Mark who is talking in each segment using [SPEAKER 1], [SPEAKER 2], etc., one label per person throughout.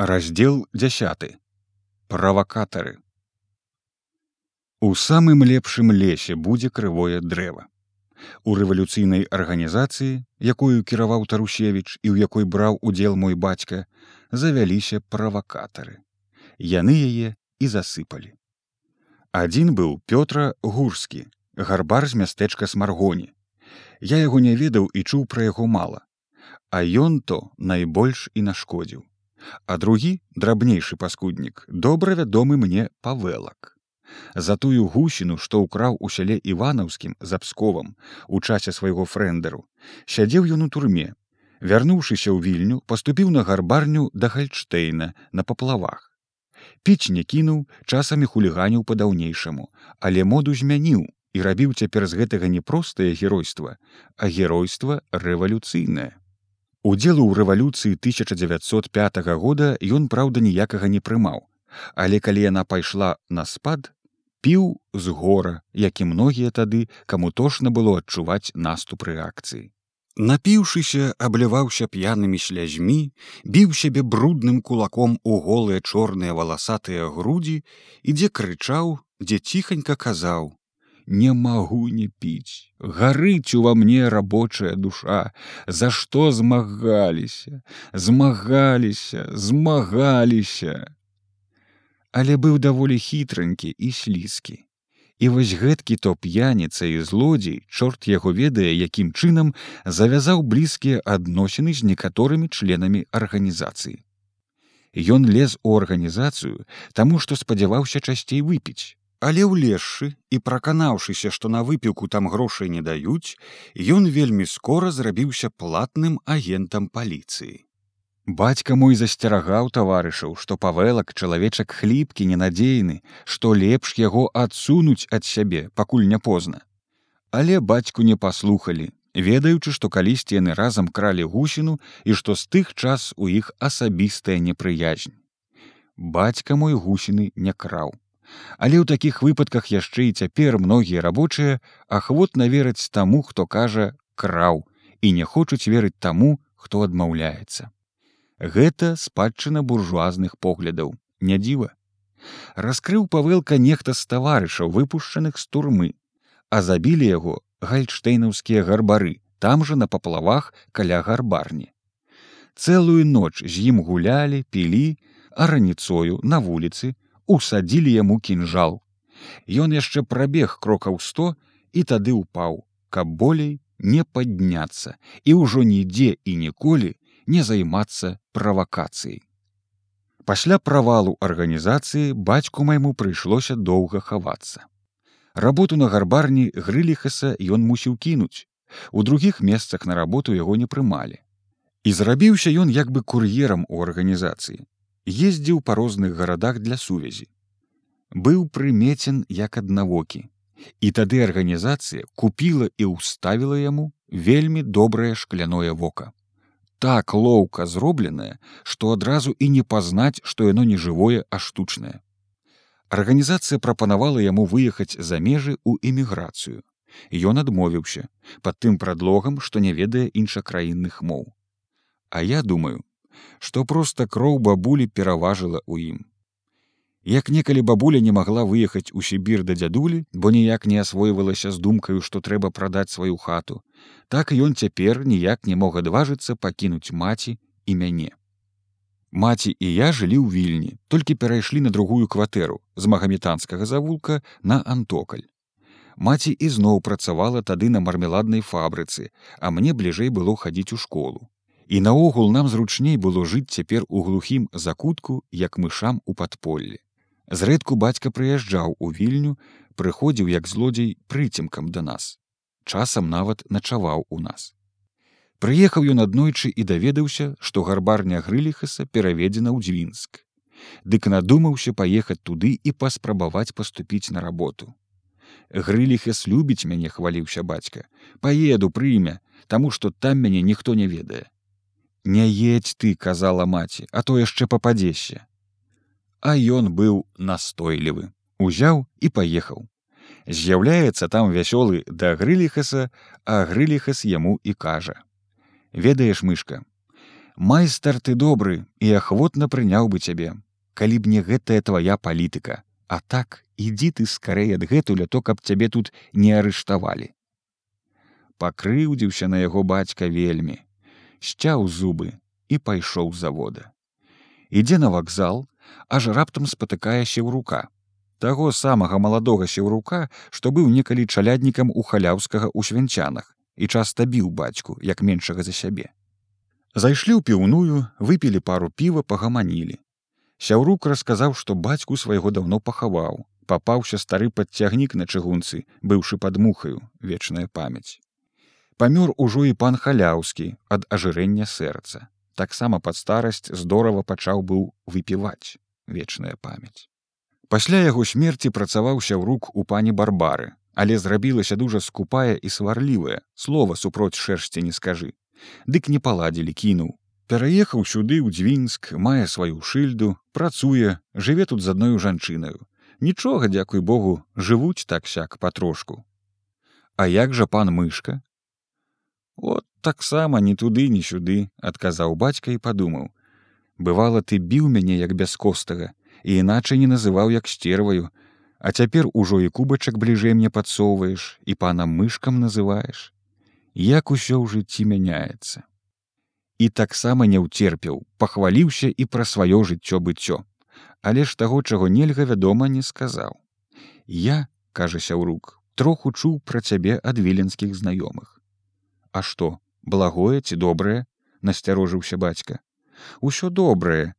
[SPEAKER 1] раздел 10 правакатары у самым лепшым лесе будзе крывое дрэва. У рэвалюцыйнай арганізацыі якую кіраваў тарусевич і ў якой браў удзел мой бацька завяліся правакатары. Яны яе і засыпалі. Адзін быў пётра гурскі гарбар з мястэчка смаргоні. Я яго не ведаў і чуў пра яго мала а ён то найбольш і нашкодзіў а другі драбнейшы паскуднік добра вядомы мне павелак за тую гусіну што ўкраў у сяле іванаўскім за псковам у часе свайго фрэндеру сядзеў ён у турме. Вярнуўшыся ў вільню паступіў на гарбарню да гальштейна на паплавах. Піць не кінуў часамі хуліганіў па-даўнейшаму але моду змяніў і рабіў цяпер з гэтага не простае геройства а геройства рэвалюцыйнае Удзелу ў рэвалюцыі 1905 года ён праўда ніякага не прымаў, але калі яна пайшла на спад, піў з гора, як і многія тады, каму тошна было адчуваць наступ рэакцыі. Напіўшыся, абліваўся п'янымі слязьмі, біў сябе брудным кулаком у голыя чорныя валасатыя грудзі, і дзе крычаў, дзе ціханька казаў: не магу не піць. Гарыць ува мне рабочая душа. За што змагаліся? Змагаліся змагаліся! Але быў даволі хітранькі і слізкі. І вось гэткі то п'яніца і злодзей чорт яго ведае якім чынам завязаў блізкія адносіны з некаторымі членамі арганізацыі. Ён лез у арганізацыю таму што спадзяваўся часцей выпіць Але ўлезшы і праканаўшыся, што на выпіўку там грошай не даюць, ён вельмі скора зрабіўся платным агентам паліцыі. Бацька мой засцерагаў таварышаў, што павелак чалавечак хліпкі ненадзейны, што лепш яго адсунуць ад сябе, пакуль не позна. Але бацьку не паслухалі, ведаючы, што калісьці яны разам кралі гусіну і што з тых час у іх асабістая непрыязнь. Бацька мой гусіны не краў. Але ў такіх выпадках яшчэ і цяпер многія рабочыя ахвотна вераць таму, хто кажа краў і не хочуць верыць таму, хто адмаўляецца. Гэта спадчына буржуазных поглядаў, не дзіва. Раскрыў павелка нехта з таварышаў выпушчаных з турмы, а забілі яго гальштейнаўскія гарбары, там жа на паплавах каля гарбарні. Цэлую ноч з ім гулялі, пілі, а раніцою на вуліцы, усадзілі яму кінжал. Ён яшчэ прабег крокаў сто і тады ўпаў, каб болей не падняцца і ўжо нідзе і ніколі не займацца правакацыяй. Пасля правалу арганізацыі бацьку майму прыйшлося доўга хавацца. Работу на гарбарні грыліхаса ён мусіў кінуць. У другіх месцах на работу яго не прымалі. І зрабіўся ён як бы кур'ерам у арганізацыі ездзіў па розных гарадах для сувязі. Быў прымецен як аднавокі. І тады арганізацыя купіла і ўставіла яму вельмі добрае шкляное вока. Так лоўка зробленае, што адразу і не пазнаць, што яно не жывое, а штучнае. Арганізацыя прапанавала яму выехаць за межы ў эміграцыю. Ён адмовіўся пад тым прадлогам, што не ведае іншакраінных моў. А я думаю, што проста кроў бабулі пераважыла ў ім. Як некалі бабуля не магла выехаць у сібір да дзядулі, бо ніяк не асвойвалася з думкаю, што трэба прадаць сваю хату, так ён цяпер ніяк не мог адважыцца пакінуць маці і мяне. Маці і я жылі ў вільні, толькі перайшлі на другую кватэру з магаметанскага завулка на антокаль. Маці ізноў працавала тады на мармеладнай фабрыцы, а мне бліжэй было хадзіць у школу і наогул нам зручней было жыць цяпер у глухім закутку як мышам у падполлі. Зрэдку бацька прыязджаў у вільню прыходзіў як злодзей прыцемкам да нас. Часам нават начаваў у нас. Прыехаў ён аднойчы і даведаўся што гарбарня грыліхаса пераведзена ў дзвінск. Дык надумаўся паехаць туды і паспрабаваць паступіць на работу. Грыліхас любіць мяне хваліўся бацька. Паеду прыймя таму што там мяне ніхто не ведае Не едь ты, казала маці, а то яшчэ пападзеся. А ён быў настойлівы, узяў і паехаў. З'яўляецца там вясёлы да грыліхаса, а грыліхас яму і кажа: « Ведаеш мышка, майстар ты добры і ахвотна прыняў бы цябе калі б не гэтая твоя палітыка. А так ідзі ты скарэй адгэтуля то каб цябе тут не арыштавалі пакрыўдзіўся на яго бацька вельмі сцяў зубы і пайшоў завода. Ідзе на вакзал аж раптам спатыкае сеўрука таго самага маладога сеўрука што быў некалі чаляднікам у халяўскага ў свянчанах і часта біў бацьку як меншага за сябе. Зайшлі ў піўную выпілі пару піва пагаманілі. Сяўрук расказаў што бацьку свайго даўно пахаваў. Папаўся стары падцягнік на чыгунцы быўшы пад мухаю вечная памяць памёр ужо і пан халяўскі ад ажырэння сэрца. Таксама пад старасць здорава пачаў быў выпіваць вечная памяць. Пасля яго смерці працаваўся ў рук у пані барбары але зрабілася дужа скупая і сварлівая слова супроць шэрсці не скажы. Дык не паладзілі кінуў. Пераехаў сюды ў дзвінск мае сваю шыльду працуе жыве тут з адною жанчынаю. Нічога дзякуй богу жывуць так сяк патрошку. А як жа пан мышка от таксама ні туды ні сюды адказаў бацька і падумаў бывала ты біў мяне як бяскостага і іначай не называў як стерваю А цяпер ужо і кубачак бліжэй мне падсоўваеш і панам мышкам называеш. Як усё ў жыцці мяняецца. І таксама не ўцерпеў, пахваліўся і пра сваё жыццё быццё, але ж таго, чаго нельга вядома не сказаў. Я, кажася ў рук, троху чуў пра цябе ад віленскіх знаёмых. А што, благое ці добрае, насцярожыўся бацька. Усё добрае,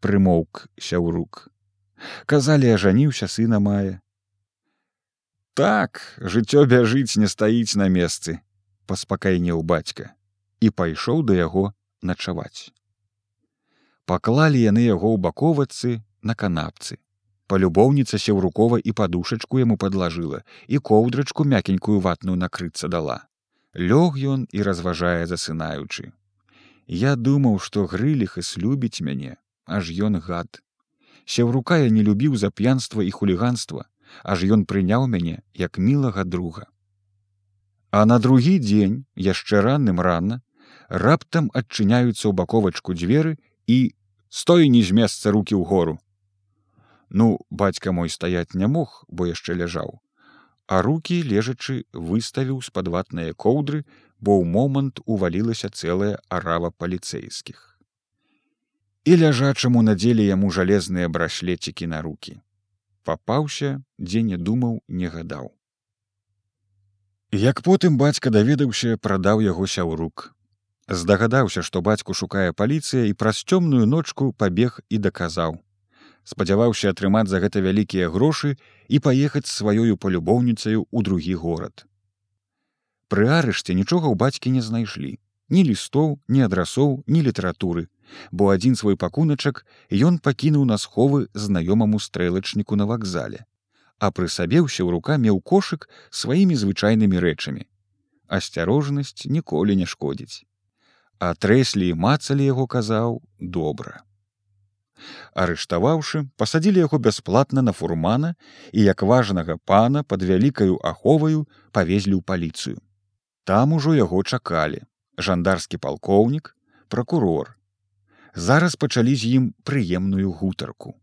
[SPEAKER 1] прымоўк сяўрук. Казалі ажаніўся сына мае так жыццё бяжыць не стаіць на месцы паспакайнеў бацька і пайшоў да яго начаваць. Паклалі яны яго ў баковацы на канапцы. Палюбоўніца сеўрукова і падушачку яму падлажыла і коўдрачку мякенькую ватную накрыцца дала лёг ён і разважае засынаючы я думаў што грыліхас любіць мяне аж ён гад сяўрука я не любіў за п'янства і хуліганства, аж ён прыняў мяне як мілага друга. А на другі дзень яшчэ ранным рана раптам адчыняюцца ў баковачку дзверы і стой не з месца руки ў гору. Ну, бацька мой стаяць не мог, бо яшчэ ляжаў, а руки лежачы выставіў з-пад ватныя коўдры, бо ў момант увалілася цэлая арава паліцэйскіх і ляжачаму надзелі яму жалезныя брашлецікі на руки. Папаўся, дзе не думаў, не гадаў. Як потым бацька даведаўся, прадаў яго сяўрук. Здагадаўся, што бацьку шукае паліцыя і праз цёмную ночку пабег і даказаў. Спадзяваўся атрымаць за гэта вялікія грошы і паехаць сваёю палюбоўніцаю ў другі горад. Пры арышце нічога ў бацькі не знайшлі, ні лістоў, ні адрасоў, ні літаратуры, бо адзін свой пакуначак ён пакінуў на сховы знаёмаму стрэлачніку на вакзале, а пры сабе ўсё ў рука меў кошык сваімі звычайнымі рэчамі. Асцярожнасць ніколі не шкодзіць. А трэслі і мацалі яго казаў добра. Арыштаваўшы, пасадзілі яго бясплатна на фурмана і як важнага пана пад вялікаю аховаю павезлі ў паліцыю. Там ужо яго чакалі жандарскі палкоўнік, пракурор, зараз пачалі з ім прыемную гутарку.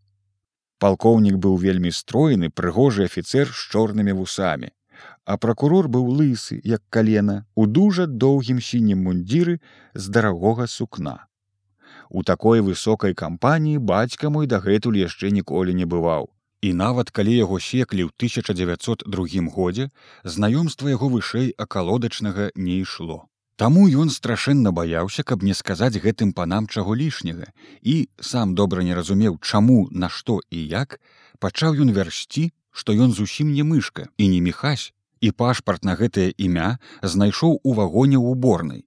[SPEAKER 1] Палкоўнік быў вельмі стройны прыгожы афіцэр з чорнымі вусамі, а пракурор быў лысы, як калена, у дужа доўгім сінім мундзіры з дарагога сукна. У такой высокай кампаніі бацька мой дагэтуль яшчэ ніколі не бываў. І нават калі яго секлі ў 1902 годзе, знаёмства яго вышэй акалодачнага не ішло. Таму ён страшэнна баяўся, каб не сказаць гэтым панам чаго лішняга і сам добра не разумеў, чаму, на што і як, пачаў ён вярсці, што ён зусім не мышка і не мехась, і пашпарт на гэтае імя знайшоў у вагоне ў уборнай.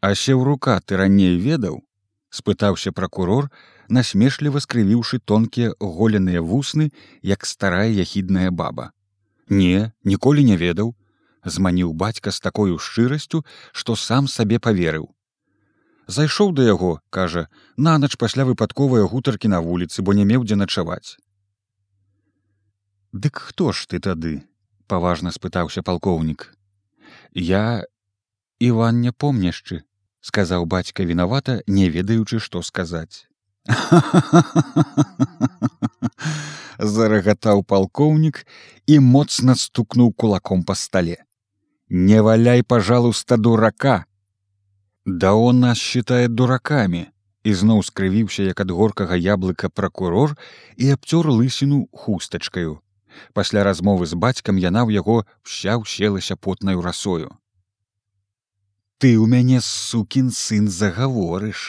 [SPEAKER 1] А сеў рука ты раней ведаў, спытаўся пракурор, насмешліва скрывіўшы тонкія голеныя вусны, як старая яхідная баба. Не, ніколі не ведаў, зманіў бацька з такою шчырасцю, што сам сабе паверыў. Зайшоў да яго, кажа, нанач пасля выпадковыя гутаркі на вуліцы, бо не меў дзе начаваць. Дык хто ж ты тады? — паважна спытаўся палкоўнік. Я Іван не помняшчы, сказаў бацька вінавата не ведаючы што сказаць зарагатаў палкоўнік і моцна стукнуў кулаком па стале не валяй пожалуйста дурака! Да он нас считает дураками ізноў скрывіўся як ад горкага яблыка пракурор і абцёр лысіну хустачкаю пасля размовы з бацькам яна ў яго вся ўселася потнаю расою ты ў мяне сукін сын загаворыш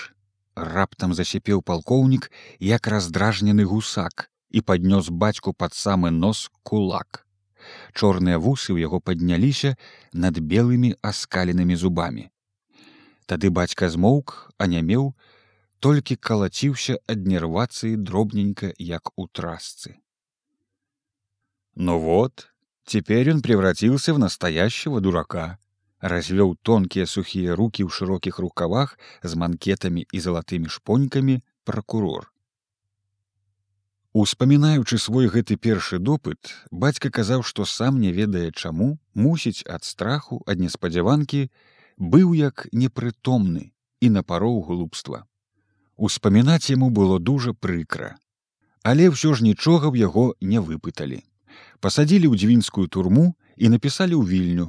[SPEAKER 1] раптам засіпеў палкоўнік як раздражнены гусак і паднёс бацьку пад самы нос кулак. Чорныя вусы ў яго падняліся над белымі аскаленымі зубамі. Тады бацька змоўк а не меў толькі калаціўся ад нервацыі дробненька як у трасцы. Ну вот теперь он превратился в настоящего дурака развёў тонкія сухія руки ў шырокіх рукавах з манкетамі і залатымі шпонькамі прокурор успамінаючы свой гэты першы допыт бацька казаў што сам не ведае чаму мусіць ад страху ад неспадзяванкі быў як непрытомны і напароў глупства Успамінаць яму было дужа прыкра. Але ўсё ж нічога ў яго не выпыталі. Пасадзілі ў дзвінскую турму і напісалі ў вільню.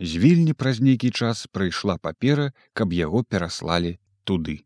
[SPEAKER 1] З вільні праз нейкі час прыйшла папера, каб яго пераслалі туды.